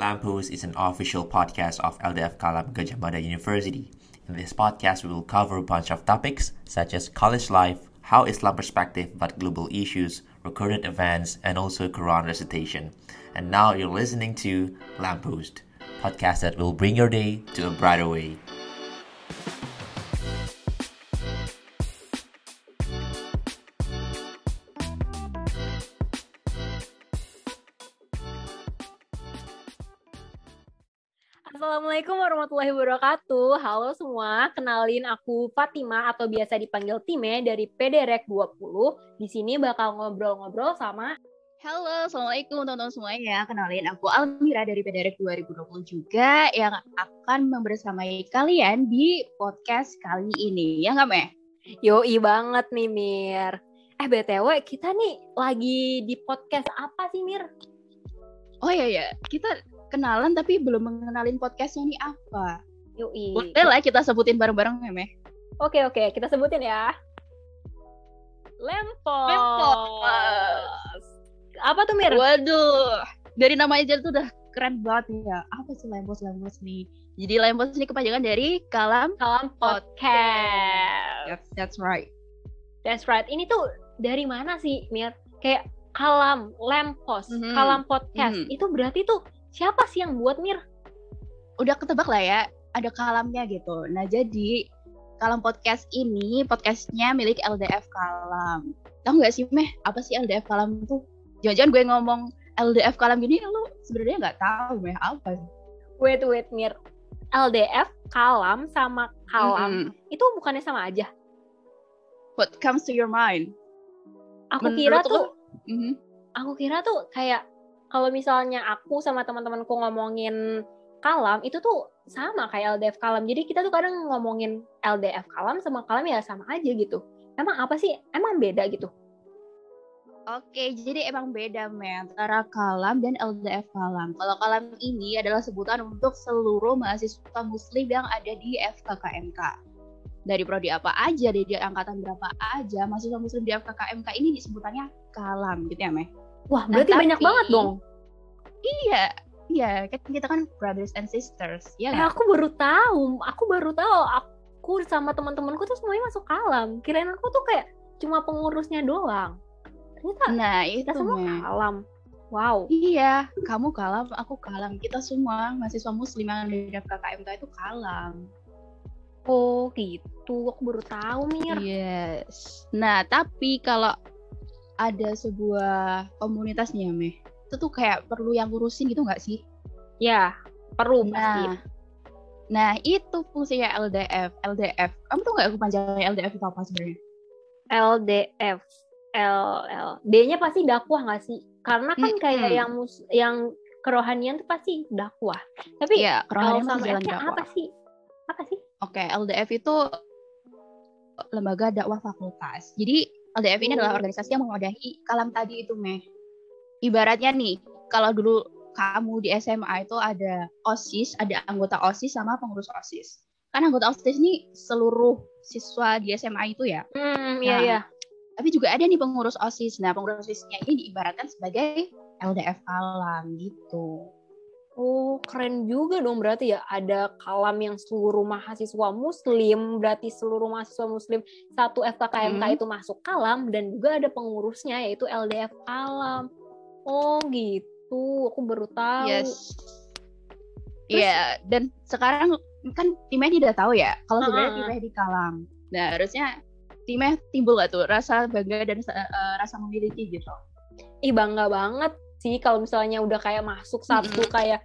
Lamppost is an official podcast of LDF Kalam Gajah Mada University. In this podcast, we will cover a bunch of topics such as college life, how Islam perspective but global issues, recurrent events, and also Quran recitation. And now you're listening to Lamppost, podcast that will bring your day to a brighter way. Warahmatullahi wabarakatuh. Halo semua, kenalin aku Fatima atau biasa dipanggil Time dari PDREK 20. Di sini bakal ngobrol-ngobrol sama Halo, Assalamualaikum teman-teman semuanya. Kenalin aku Almira dari PDREK 2020 juga yang akan membersamai kalian di podcast kali ini. Ya nggak, Meh? Yoi banget nih, Mir. Eh, BTW, kita nih lagi di podcast apa sih, Mir? Oh iya, ya. Kita kenalan tapi belum mengenalin podcastnya ini apa. Yoi. Boleh lah kita sebutin bareng-bareng, ya, Meh? Oke, oke. Kita sebutin ya. Lempos. Lempos. Apa tuh, Mir? Waduh, dari nama aja tuh udah keren banget ya. Apa sih Lempos Lempos nih? Jadi Lempos ini kepanjangan dari Kalam Kalam Podcast. That's, that's right. That's right. Ini tuh dari mana sih, Mir? Kayak Kalam, Lempos, Mhm. Kalam Podcast. Mhm. Itu berarti tuh siapa sih yang buat, Mir? Udah ketebak lah ya, ada kalamnya gitu. Nah jadi Kalam Podcast ini podcastnya milik LDF Kalam. Tahu nggak sih Meh, apa sih LDF Kalam tuh? Jangan-jangan gue ngomong LDF Kalam gini, lu sebenarnya nggak tahu Meh apa? Wait, wait, Mir. LDF, Kalam, sama Kalam. Mhm. Itu bukannya sama aja? What comes to your mind? Aku Menurut kira tuh, Mhm. aku kira tuh kayak kalau misalnya aku sama teman-temanku ngomongin Kalam, itu tuh sama kayak LDF Kalam. Jadi kita tuh kadang ngomongin LDF Kalam sama Kalam ya sama aja gitu. Emang apa sih? Emang beda gitu? Oke, jadi emang beda men antara Kalam dan LDF Kalam. Kalau Kalam ini adalah sebutan untuk seluruh mahasiswa muslim yang ada di FKKMK. Dari prodi apa aja, dari angkatan berapa aja, mahasiswa muslim di FKKMK ini disebutannya Kalam gitu ya, Meh? Wah, Nah, berarti banyak tapi- banget dong. Iya, iya, kan kita kan brothers and sisters, ya Eh, aku baru tahu. Aku baru tahu. Aku sama teman-temanku tuh semuanya masuk Kalam. Kirain aku tuh kayak cuma pengurusnya doang. Ternyata Nah, itu kita semua Meh. Kalam. Wow. Iya, kamu Kalam, aku Kalam. Kita semua mahasiswa muslim yang ada di FKKMK itu Kalam. Oh gitu, aku baru tahu Mir. Yes. Nah, tapi kalau ada sebuah komunitas nih ya, Meh. Itu tuh kayak perlu yang ngurusin gitu nggak sih? Ya, perlu pasti. Nah, nah itu fungsinya LDF. LDF. Kamu tuh nggak kepanjangan LDF itu apa sebenarnya? LDF, LL. D-nya pasti dakwah nggak sih? Karena kan Mm-mm. kayak yang mus yang kerohanian tuh pasti dakwah. Tapi L kerohanian sama jalan dakwah. apa sih? Apa sih? Oke, LDF itu lembaga dakwah fakultas. Jadi LDF ini adalah Oh. organisasi yang mewadahi kalam tadi itu, Meh. Ibaratnya nih, kalau dulu kamu di SMA itu ada OSIS, ada anggota OSIS sama pengurus OSIS. Kan anggota OSIS ini seluruh siswa di SMA itu ya. Hmm, iya Nah, iya. Tapi juga ada nih pengurus OSIS. Nah, pengurus OSISnya ini diibaratkan sebagai LDF kalam gitu. Oh, keren juga dong berarti ya ada kalam yang seluruh mahasiswa muslim, berarti seluruh mahasiswa muslim satu FKKMK Hmm. itu masuk kalam dan juga ada pengurusnya yaitu LDF kalam. Oh, gitu. Aku baru tahu. Yes. Iya, dan sekarang kan timnya udah tahu ya, kalau sebenarnya Heeh. timnya di Kalam. Nah, harusnya timnya timbul gak tuh rasa bangga dan eh, rasa memiliki gitu. Ih, bangga banget sih kalau misalnya udah kayak masuk satu kayak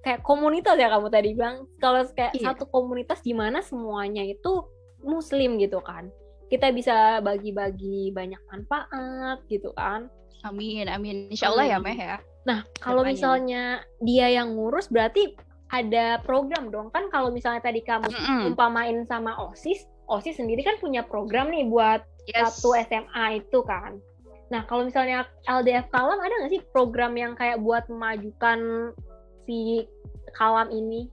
kayak komunitas ya kamu tadi bilang. Kalau kayak Iya. satu komunitas di mana semuanya itu muslim gitu kan. Kita bisa bagi-bagi banyak manfaat gitu kan. Amin, amin. Insya Allah ya. Meh ya. Nah, kalau misalnya dia yang ngurus berarti ada program dong kan kalau misalnya tadi kamu Mm-mm. umpamain sama OSIS, OSIS sendiri kan punya program nih buat Yes. satu SMA itu kan. Nah, kalau misalnya LDF Kalam ada nggak sih program yang kayak buat memajukan si Kalam ini?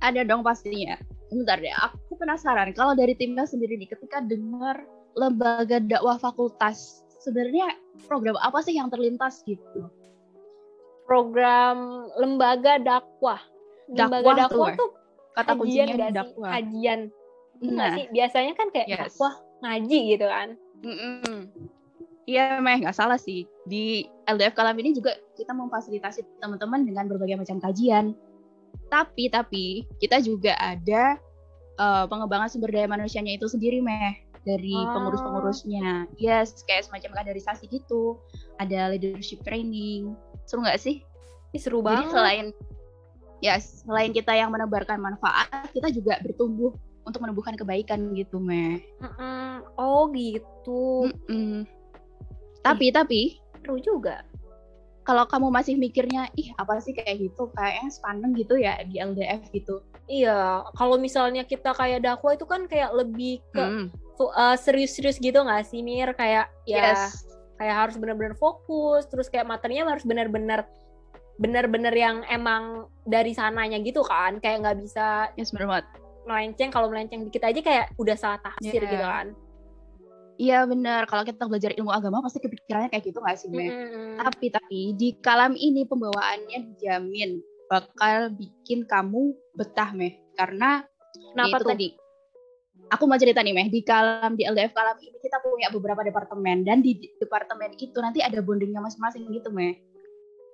Ada dong pastinya. Bentar deh, aku penasaran. Kalau dari timnya sendiri nih, ketika dengar lembaga dakwah fakultas, sebenarnya program apa sih yang terlintas gitu? program lembaga dakwah. Lembaga Dakwah dakwah, tuh, tuh, Kata kuncinya dakwah. Kajian. Nggak Nah, sih? Biasanya kan kayak Yes. dakwah ngaji gitu kan. mm-mm. Iya, meh nggak salah sih. Di LDF Kalam ini juga kita memfasilitasi teman-teman dengan berbagai macam kajian. Tapi tapi kita juga ada eh, pengembangan sumber daya manusianya itu sendiri, meh dari Oh. pengurus-pengurusnya. Yes, kayak semacam kaderisasi gitu. Ada leadership training. Seru nggak sih? Ih, seru Jadi banget. selain ya selain kita yang menebarkan manfaat, kita juga bertumbuh untuk menumbuhkan kebaikan gitu, meh. Mm-mm. Oh gitu. Mm-mm. Tapi tapi Seru juga. kalau kamu masih mikirnya ih apa sih kayak gitu kayaknya sepaneng gitu ya di LDF gitu. Iya, kalau misalnya kita kayak dakwah itu kan kayak lebih ke Mm. fu- eh, serius-serius gitu nggak sih Mir? Kayak ya Yes. kayak harus benar-benar fokus, terus kayak materinya harus benar-benar benar-benar yang emang dari sananya gitu kan, kayak nggak bisa Yes banget. melenceng. Kalau melenceng dikit aja kayak udah salah tafsir Yeah. gitu kan. Iya bener kalau kita belajar ilmu agama pasti kepikirannya kayak gitu gak sih Meh? Mm-mm. Tapi tapi di kalam ini pembawaannya dijamin bakal bikin kamu betah Meh karena Kenapa ya itu tuh? tadi. Aku mau cerita nih Meh di kalam di LDF kalam ini kita punya beberapa departemen dan di departemen itu nanti ada bondingnya masing-masing gitu Meh.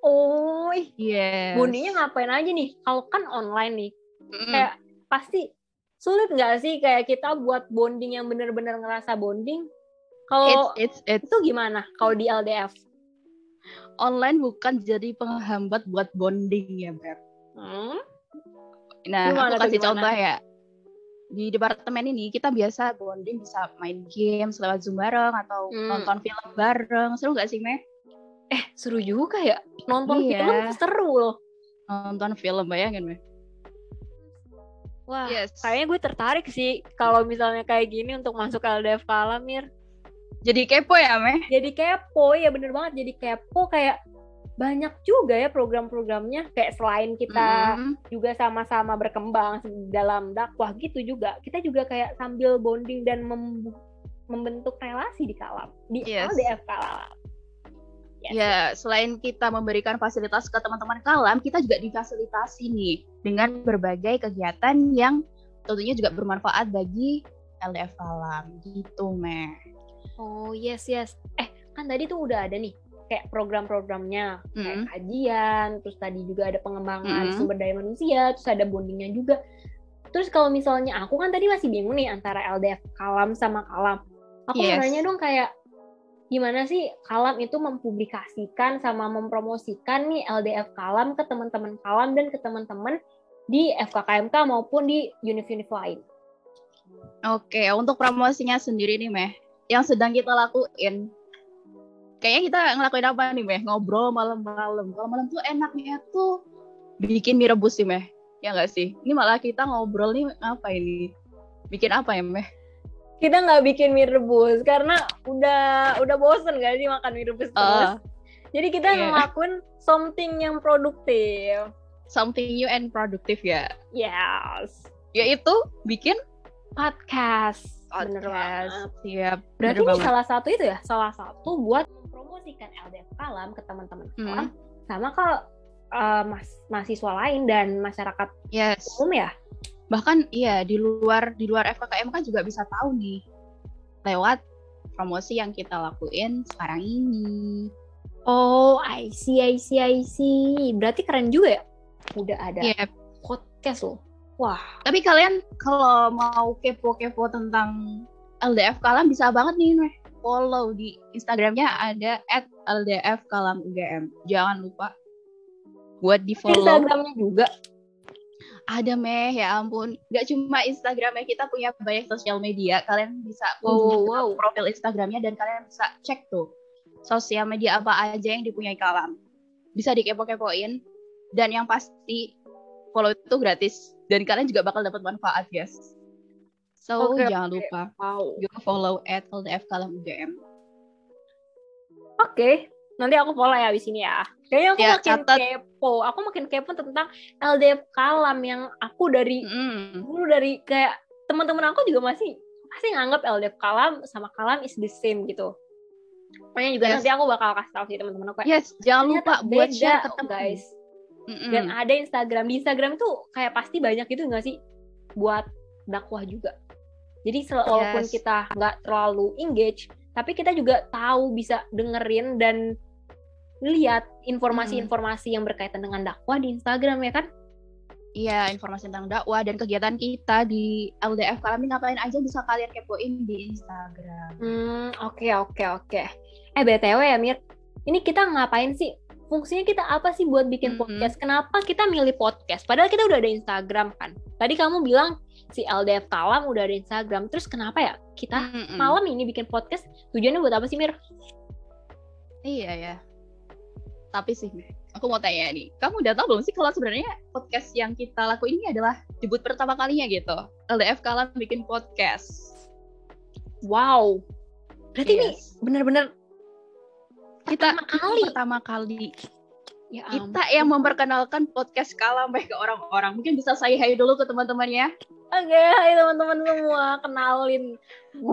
Oh, ih, Yes. bondingnya ngapain aja nih? Kalau kan online nih, Mm-mm. kayak pasti sulit nggak sih kayak kita buat bonding yang bener-bener ngerasa bonding? Kalau it's it's it's itu gimana? Kalau di LDF? online bukan jadi penghambat buat bonding ya Beb. Hmm? Nah, Gimana aku kasih contoh ya. Di departemen ini kita biasa bonding bisa main games lewat Zoom bareng atau Hmm. nonton film bareng. Seru gak sih, Meh? Eh, seru juga ya. Nonton Iya. film seru loh. Nonton film bayangin, Meh. Wah, Yes. kayaknya gue tertarik sih kalau misalnya kayak gini untuk masuk LDF Kalamir. Jadi kepo ya, Meh? Jadi kepo, ya bener banget. Jadi kepo kayak banyak juga ya program-programnya. Kayak selain kita Mm-mm. juga sama-sama berkembang dalam dakwah gitu juga, kita juga kayak sambil bonding dan mem- membentuk relasi di Kalam. Di Yes. LDF Kalam. Yes. Ya, selain kita memberikan fasilitas ke teman-teman kalam, kita juga difasilitasi nih dengan berbagai kegiatan yang tentunya juga bermanfaat bagi LDF kalam gitu, Meh. Oh yes yes. Eh kan tadi tuh udah ada nih kayak program-programnya kayak Mm. kajian, terus tadi juga ada pengembangan Mm. sumber daya manusia, terus ada bondingnya juga. Terus kalau misalnya aku kan tadi masih bingung nih antara LDF Kalam sama Kalam. Aku Yes. nanya dong kayak gimana sih Kalam itu mempublikasikan sama mempromosikan nih LDF Kalam ke teman-teman Kalam dan ke teman-teman di FKKMK maupun di univ-univ lain. Oke, untuk promosinya sendiri nih, Meh. Yang sedang kita lakuin. Kayaknya kita ngelakuin apa nih, Meh? Ngobrol malam-malam. Kalau malam tuh enaknya tuh bikin mie rebus sih, Meh. Ya nggak sih? Ini malah kita ngobrol nih apa ini? Bikin apa ya, Meh? Kita nggak bikin mie rebus karena udah udah bosen gak sih makan mie rebus terus. Eh, Jadi kita iya. ngelakuin something yang produktif. something new and productive ya. Yes. Yaitu bikin Podcast. Bener podcast. banget. Siap. Berarti bener ini banget. salah satu itu ya, salah satu buat mempromosikan LDF Kalam ke teman-teman Kalam Hmm. sama ke uh, mas mahasiswa lain dan masyarakat Yes. umum ya. Bahkan iya di luar di luar FKKM kan juga bisa tahu nih lewat promosi yang kita lakuin sekarang ini. Oh, I see, I see, I see. Berarti keren juga ya. Udah ada Iya. podcast loh. Wah, Tapi kalian kalau mau kepo-kepo tentang LDF Kalam bisa banget nih Meh. follow di Instagramnya ada @ldfkalamugm. Jangan lupa buat di follow. Instagramnya juga. Ada meh ya ampun. Gak cuma Instagramnya kita punya banyak sosial media. Kalian bisa Wow, wow, profil Instagramnya dan kalian bisa cek tuh sosial media apa aja yang dipunyai Kalam. Bisa dikepo-kepoin dan yang pasti follow itu gratis dan kalian juga bakal dapat manfaat guys. So Oke, jangan oke. lupa Wow. juga follow at LDF Kalam UGM. Oke, nanti aku follow ya di sini ya. Kayaknya aku Ya, makin catat. kepo. Aku makin kepo tentang LDF Kalam yang aku dari Mm. dulu dari kayak teman-teman aku juga masih masih nganggap LDF Kalam sama Kalam is the same gitu. Pokoknya juga Yes. nanti aku bakal kasih tahu sih teman-teman aku. Yes, jangan lupa buat share ke guys. Mm-mm. Dan ada Instagram. Di Instagram tuh kayak pasti banyak gitu nggak sih buat dakwah juga. Jadi walaupun Yes. kita nggak terlalu engage, tapi kita juga tahu bisa dengerin dan lihat informasi-informasi yang berkaitan dengan dakwah di Instagram ya kan? Iya, informasi tentang dakwah dan kegiatan kita di LDF Kalami ngapain aja bisa kalian kepoin di Instagram. Hmm, oke oke oke. Eh BTW ya Mir, ini kita ngapain sih? Fungsinya kita apa sih buat bikin Mhm. podcast? Kenapa kita milih podcast? Padahal kita udah ada Instagram kan. Tadi kamu bilang si LDF Kalam udah ada Instagram. Terus kenapa ya kita Mm-mm. malam ini bikin podcast? Tujuannya buat apa sih Mir? Iya ya. Tapi sih, aku mau tanya nih, kamu udah tahu belum sih kalau sebenarnya podcast yang kita lakuin ini adalah debut pertama kalinya gitu. LDF Kalam bikin podcast. Wow. Berarti ini Yes. bener-bener kita pertama kali. pertama kali Ya kita yang memperkenalkan podcast Kalam ke orang-orang. Mungkin bisa saya hai dulu ke teman-temannya. Oke, hai teman-teman semua, kenalin.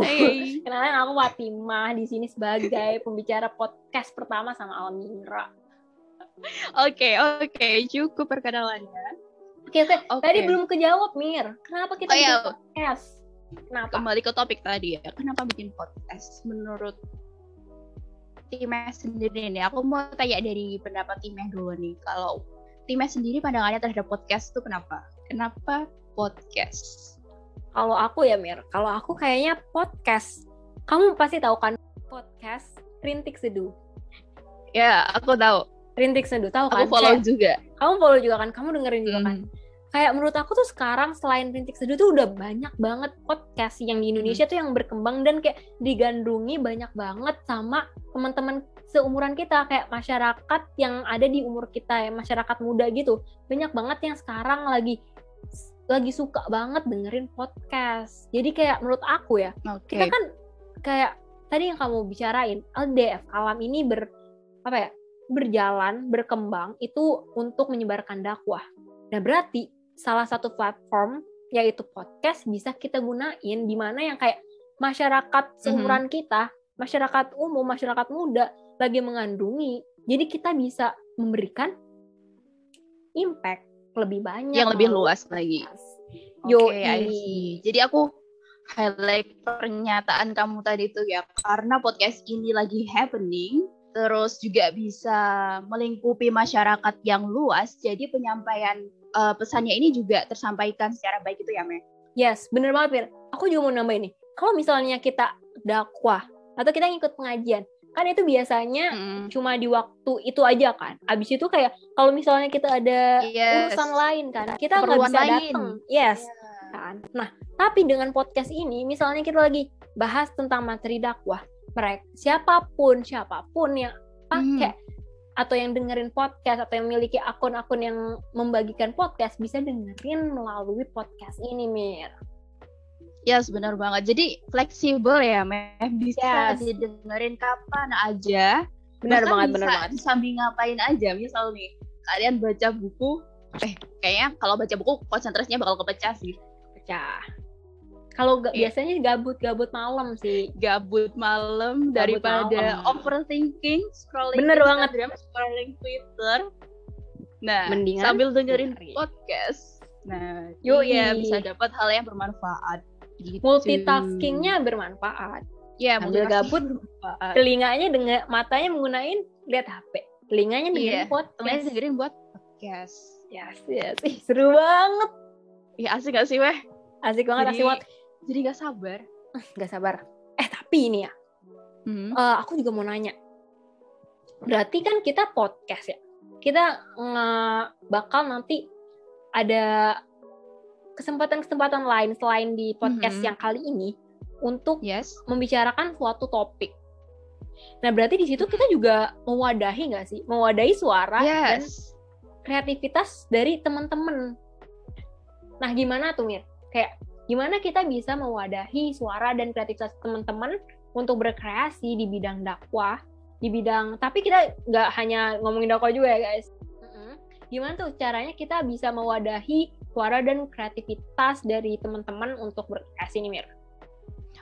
Hey. Kenalin aku Fatimah di sini sebagai pembicara podcast pertama sama Almira. Oke, oke, cukup perkenalannya. Oke, oke. Oke. Tadi belum kejawab, Mir. Kenapa kita Oh, iya. bikin podcast? Kenapa? Kembali ke topik tadi ya. Kenapa bikin podcast? Menurut Timeh sendiri nih, aku mau tanya dari pendapat Timeh dulu nih. Kalau Timeh sendiri pandangannya terhadap podcast itu kenapa? Kenapa podcast? Kalau aku ya, Mir. Kalau aku kayaknya podcast. Kamu pasti tahu kan podcast Rintik Seduh. Ya, aku tahu. Rintik Seduh, tahu Aku kan? follow Kayak- juga. kamu follow juga kan? Kamu dengerin juga kan? Hmm. kayak menurut aku tuh sekarang selain Rintik Seduh tuh udah banyak banget podcast yang di Indonesia tuh yang berkembang dan kayak digandrungi banyak banget sama teman-teman seumuran kita kayak masyarakat yang ada di umur kita ya masyarakat muda gitu banyak banget yang sekarang lagi lagi suka banget dengerin podcast jadi kayak menurut aku ya Oke. kita kan kayak tadi yang kamu bicarain LDF Kalam ini ber apa ya berjalan berkembang itu untuk menyebarkan dakwah. Nah berarti salah satu platform yaitu podcast bisa kita gunain di mana yang kayak masyarakat seumuran kita, masyarakat umum, masyarakat muda lagi mengandungi. Jadi kita bisa memberikan impact lebih banyak yang lebih luas lagi. I see. Jadi aku highlight pernyataan kamu tadi tuh ya, karena podcast ini lagi happening, terus juga bisa melingkupi masyarakat yang luas, jadi penyampaian eh, pesannya ini juga tersampaikan secara baik itu ya, Me? Yes, bener banget, Pir. Aku juga mau nambahin nih. Kalau misalnya kita dakwah atau kita ngikut pengajian, kan itu biasanya Mm. cuma di waktu itu aja kan. Abis itu kayak kalau misalnya kita ada Yes. urusan lain kan, kita nggak bisa datang. Yes, kan. Nah, tapi dengan podcast ini, misalnya kita lagi bahas tentang materi dakwah, mereka siapa pun siapa pun yang pakai atau yang dengerin podcast atau yang memiliki akun-akun yang membagikan podcast bisa dengerin melalui podcast ini, Mir. Yes, benar banget. Jadi fleksibel ya, Meh. Bisa Yes. didengerin kapan aja. Benar Bahkan banget, benar banget. Sambil ngapain aja. Misal nih, kalian baca buku, eh kayaknya kalau baca buku konsentrasinya bakal kepecah sih. pecah. Kalau ga- Iya. biasanya gabut-gabut malam sih. Gabut malam Gabut daripada malam. overthinking, scrolling Bener banget. Instagram, scrolling Twitter. Nah, Mendingan sambil dengerin dengerin. podcast. Nah, Yoi. iya bisa dapat hal yang bermanfaat. Gitu. Multitaskingnya bermanfaat. ya, sambil gabut, bermanfaat. Telinganya dengan matanya menggunain lihat HP. Telinganya dengerin Iya, podcast. Temennya dengerin buat podcast. Yes, yes. Ih, seru banget. Iya asik gak sih weh? Asik banget, asik Jadi- banget. Jadi gak sabar. Gak sabar. Eh, tapi ini ya, Hmm. eh, aku juga mau nanya. Berarti kan kita podcast ya. Kita nge- bakal nanti ada kesempatan-kesempatan lain selain di podcast Mhm. yang kali ini untuk Yes. membicarakan suatu topik. Nah, berarti di situ kita juga mewadahi nggak sih? Mewadahi suara dan Yes. kreativitas dari teman-teman. Nah, gimana tuh, Mir? Kayak gimana kita bisa mewadahi suara dan kreativitas teman-teman untuk berkreasi di bidang dakwah, di bidang tapi kita nggak hanya ngomongin dakwah juga ya, guys. Gimana tuh caranya kita bisa mewadahi suara dan kreativitas dari teman-teman untuk berkreasi nih, Mir?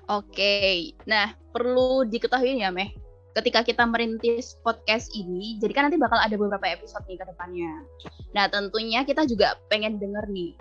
Oke. Nah, perlu diketahui ya, Meh. ketika kita merintis podcast ini, jadi kan nanti bakal ada beberapa episode nih ke depannya. Nah, tentunya kita juga pengen denger nih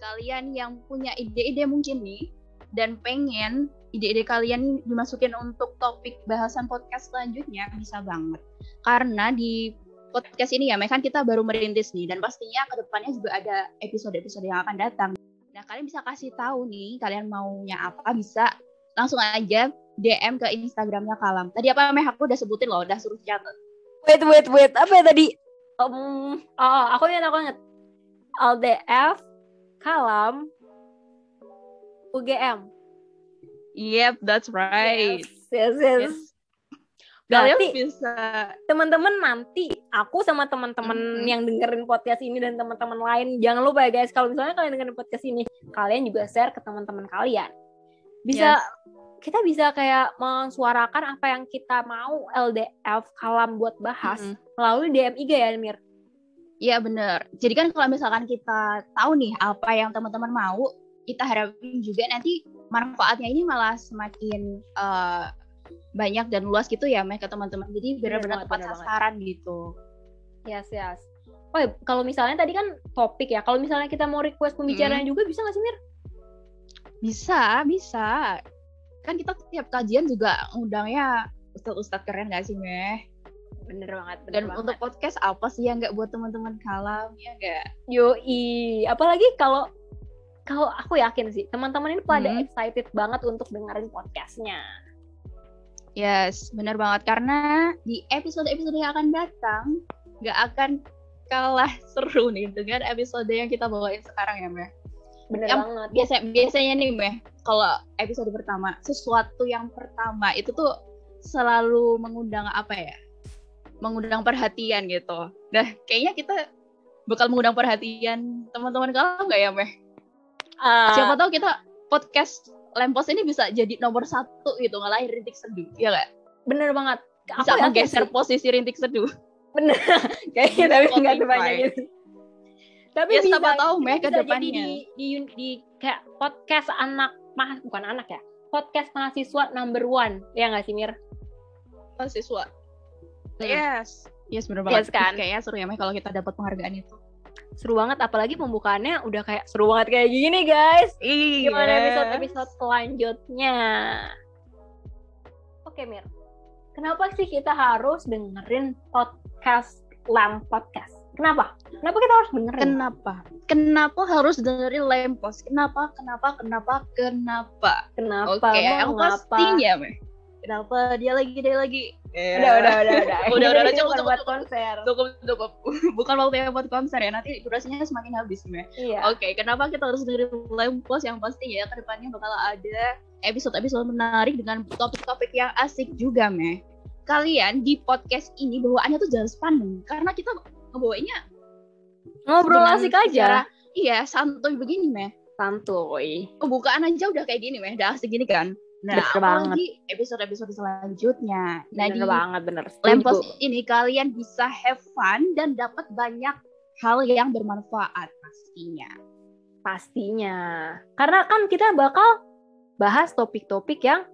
kalian yang punya ide-ide mungkin nih dan pengen ide-ide kalian dimasukin untuk topik bahasan podcast selanjutnya bisa banget. Karena di podcast ini ya, kan kita baru merintis nih dan pastinya ke depannya juga ada episode-episode yang akan datang. Nah, kalian bisa kasih tahu nih kalian maunya apa bisa langsung aja DM ke Instagramnya Kalam. Tadi apa Meh? Aku udah sebutin loh, udah suruh catat. Wait, wait, wait. Apa ya tadi? Um, oh, aku ingat, aku ingat. LDF, Kalam, UGM. Yep, that's right. Yes, yes, yes. Yes. Kalian bisa teman-teman nanti aku sama teman-teman Mhm. yang dengerin podcast ini dan teman-teman lain jangan lupa ya guys kalau misalnya kalian dengerin podcast ini kalian juga share ke teman-teman kalian bisa kita bisa kayak mensuarakan apa yang kita mau LDF kalam buat bahas Mm-mm. melalui DM IG ya Mir Iya bener. Jadi kan kalau misalkan kita tahu nih apa yang teman-teman mau, kita harapin juga nanti manfaatnya ini malah semakin eh, banyak dan luas gitu ya Meh ke teman-teman. Jadi Bener benar-benar tepat bener banget. sasaran gitu. yes yes oh ya, kalau misalnya tadi kan topik ya kalau misalnya kita mau request pembicaraan juga bisa nggak sih Mir Bisa, bisa. Kan kita tiap kajian juga undangnya ustadz-ustadz keren gak sih Meh? Bener banget bener Dan banget. untuk podcast apa sih yang nggak buat teman-teman kalam ya nggak? Yoi, apalagi kalau kalau aku yakin sih teman-teman ini pada Hmm. excited banget untuk dengerin podcastnya. Yes, benar banget karena di episode-episode yang akan datang nggak akan kalah seru nih dengan episode yang kita bawain sekarang ya Meh. Bener Yang banget. Biasa biasanya nih Meh, kalau episode pertama sesuatu yang pertama itu tuh selalu mengundang apa ya? Mengundang perhatian gitu. Nah, kayaknya kita bakal mengundang perhatian teman-teman kalah nggak ya Meh? Ah, Siapa tahu kita podcast Lempos ini bisa jadi nomor satu gitu ngalahin rintik seduh, ya nggak? bener banget. bisa Aku yakin menggeser sih. posisi rintik seduh. Bener. Kayaknya tapi nggak sebanyak itu. Tapi Ya, bisa, siapa tahu, Meh, ke bisa jadi depannya. di, di, di kayak podcast anak mah bukan anak ya. Podcast mahasiswa number one. Ya nggak sih Mir? Mahasiswa. Yes. Yes, bener Yes, banget. kan? Kayaknya seru ya, Meh, kalau kita dapat penghargaan itu. Seru banget apalagi pembukaannya udah kayak seru banget kayak gini guys. Iya. gimana episode-episode selanjutnya. Oke Mir, kenapa sih kita harus dengerin podcast Lam Podcast? Kenapa? Kenapa kita harus dengerin? Kenapa? Kenapa harus dengerin Lempos? Kenapa? Kenapa? Kenapa? Kenapa? Kenapa? Oke, yang ngapa? pastinya, Meh. Kenapa dia lagi dia lagi? Udah, udah, udah, udah. Udah, udah, udah, Ini cukup, bukan cukup, buat cukup. konser. Cukup, cukup. Bukan waktunya buat konser ya. Nanti durasinya semakin habis, Meh. Iya. Oke, kenapa kita harus dengerin Lempos yang pasti ya ke depannya bakal ada episode-episode menarik dengan topik-topik yang asik juga, Meh. Kalian di podcast ini bawaannya tuh jelas pandang karena kita ngebawainnya Ngobrol dengan asik aja. secara- Iya, santuy begini, Meh. Santuy. Pembukaan aja udah kayak gini, Meh. Udah asik gini kan. Nah, Bener banget. episode-episode selanjutnya. Nah, Bener di banget, bener. Lempos ini kalian bisa have fun dan dapat banyak hal yang bermanfaat pastinya. Pastinya. Karena kan kita bakal bahas topik-topik yang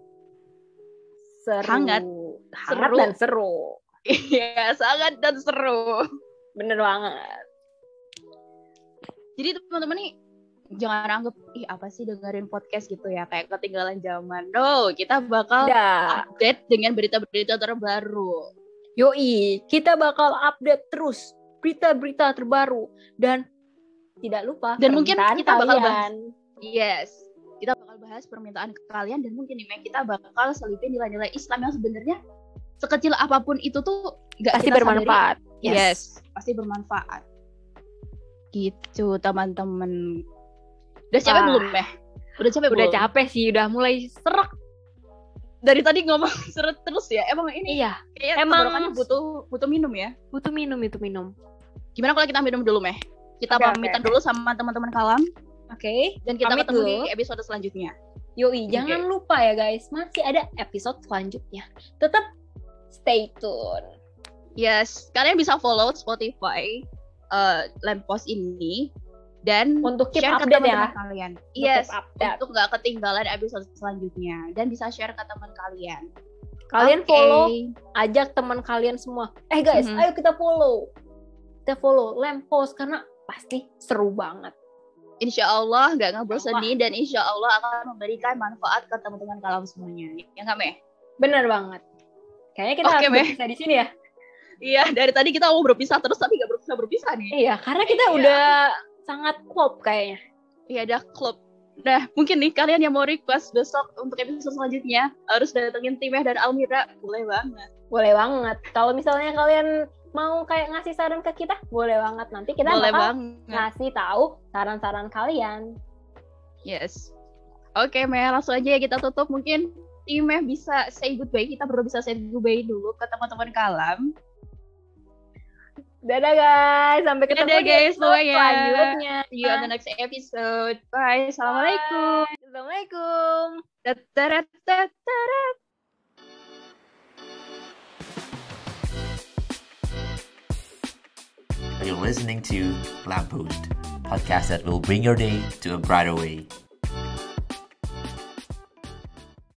seru. Hangat. Hangat Seru. dan seru. Iya, sangat dan seru. Bener banget. Jadi teman-teman nih jangan anggap ih apa sih dengerin podcast gitu ya kayak ketinggalan zaman. No, kita bakal Udah. update dengan berita-berita terbaru. Yoi, kita bakal update terus berita-berita terbaru dan tidak lupa Dan mungkin kita bakal kalian. Yes. Kita bakal bahas permintaan kalian dan mungkin nih kita bakal selipin nilai-nilai Islam yang sebenarnya sekecil apa pun itu tuh nggak pasti bermanfaat. Yes. pasti bermanfaat. Gitu teman-teman. Udah capek Wah. belum Meh? Udah capek Udah belum? capek sih, udah mulai serak. Dari tadi ngomong seret terus ya. Emang ini Iya, kayaknya emang- butuh butuh minum ya. butuh minum itu minum. Gimana kalau kita minum dulu Meh? Kita Oke, pamitan oke. dulu sama teman-teman kalam Oke. dan kita Pamit ketemu dulu. di episode selanjutnya. Yoi, Oke. jangan lupa ya guys, masih ada episode selanjutnya. Tetap stay tune. Yes, kalian bisa follow Spotify eh Lamppost ini dan Untuk keep share ke update teman-teman ya. kalian. Yes, update. untuk nggak ketinggalan episode selanjutnya dan bisa share ke teman kalian. Kalian Oke. follow, ajak teman kalian semua. Eh guys, Mhm. ayo kita follow. Kita follow Lamppost karena pasti seru banget. Insya Allah nggak Allah. ngebosenin dan insya Allah akan memberikan manfaat ke teman-teman kalam semuanya. Ya nggak Meh? Bener banget. Kayaknya kita Oke, harus Meh. di sini ya. Iya, dari tadi kita mau berpisah terus tapi nggak berpisah berpisah nih. Iya, karena kita Iya. udah sangat klop kayaknya. Iya, ada klub. Nah, mungkin nih kalian yang mau request besok untuk episode selanjutnya harus datengin Timeh dan Almira, boleh banget. Boleh banget. Kalau misalnya kalian mau kayak ngasih saran ke kita, boleh banget. Nanti kita boleh bakal banget. ngasih tahu saran-saran kalian. Yes. Oke, Meh, langsung aja ya kita tutup. Mungkin Timeh bisa say goodbye. Kita berdua bisa say goodbye dulu ke teman-teman kalam. Dadah guys, sampai ketemu Dadah, di guys, episode semuanya. selanjutnya. See you on the next episode. Bye. Assalamualaikum. Assalamualaikum. Tataratatarat. You're listening to Lamppost, podcast that will bring your day to a brighter way.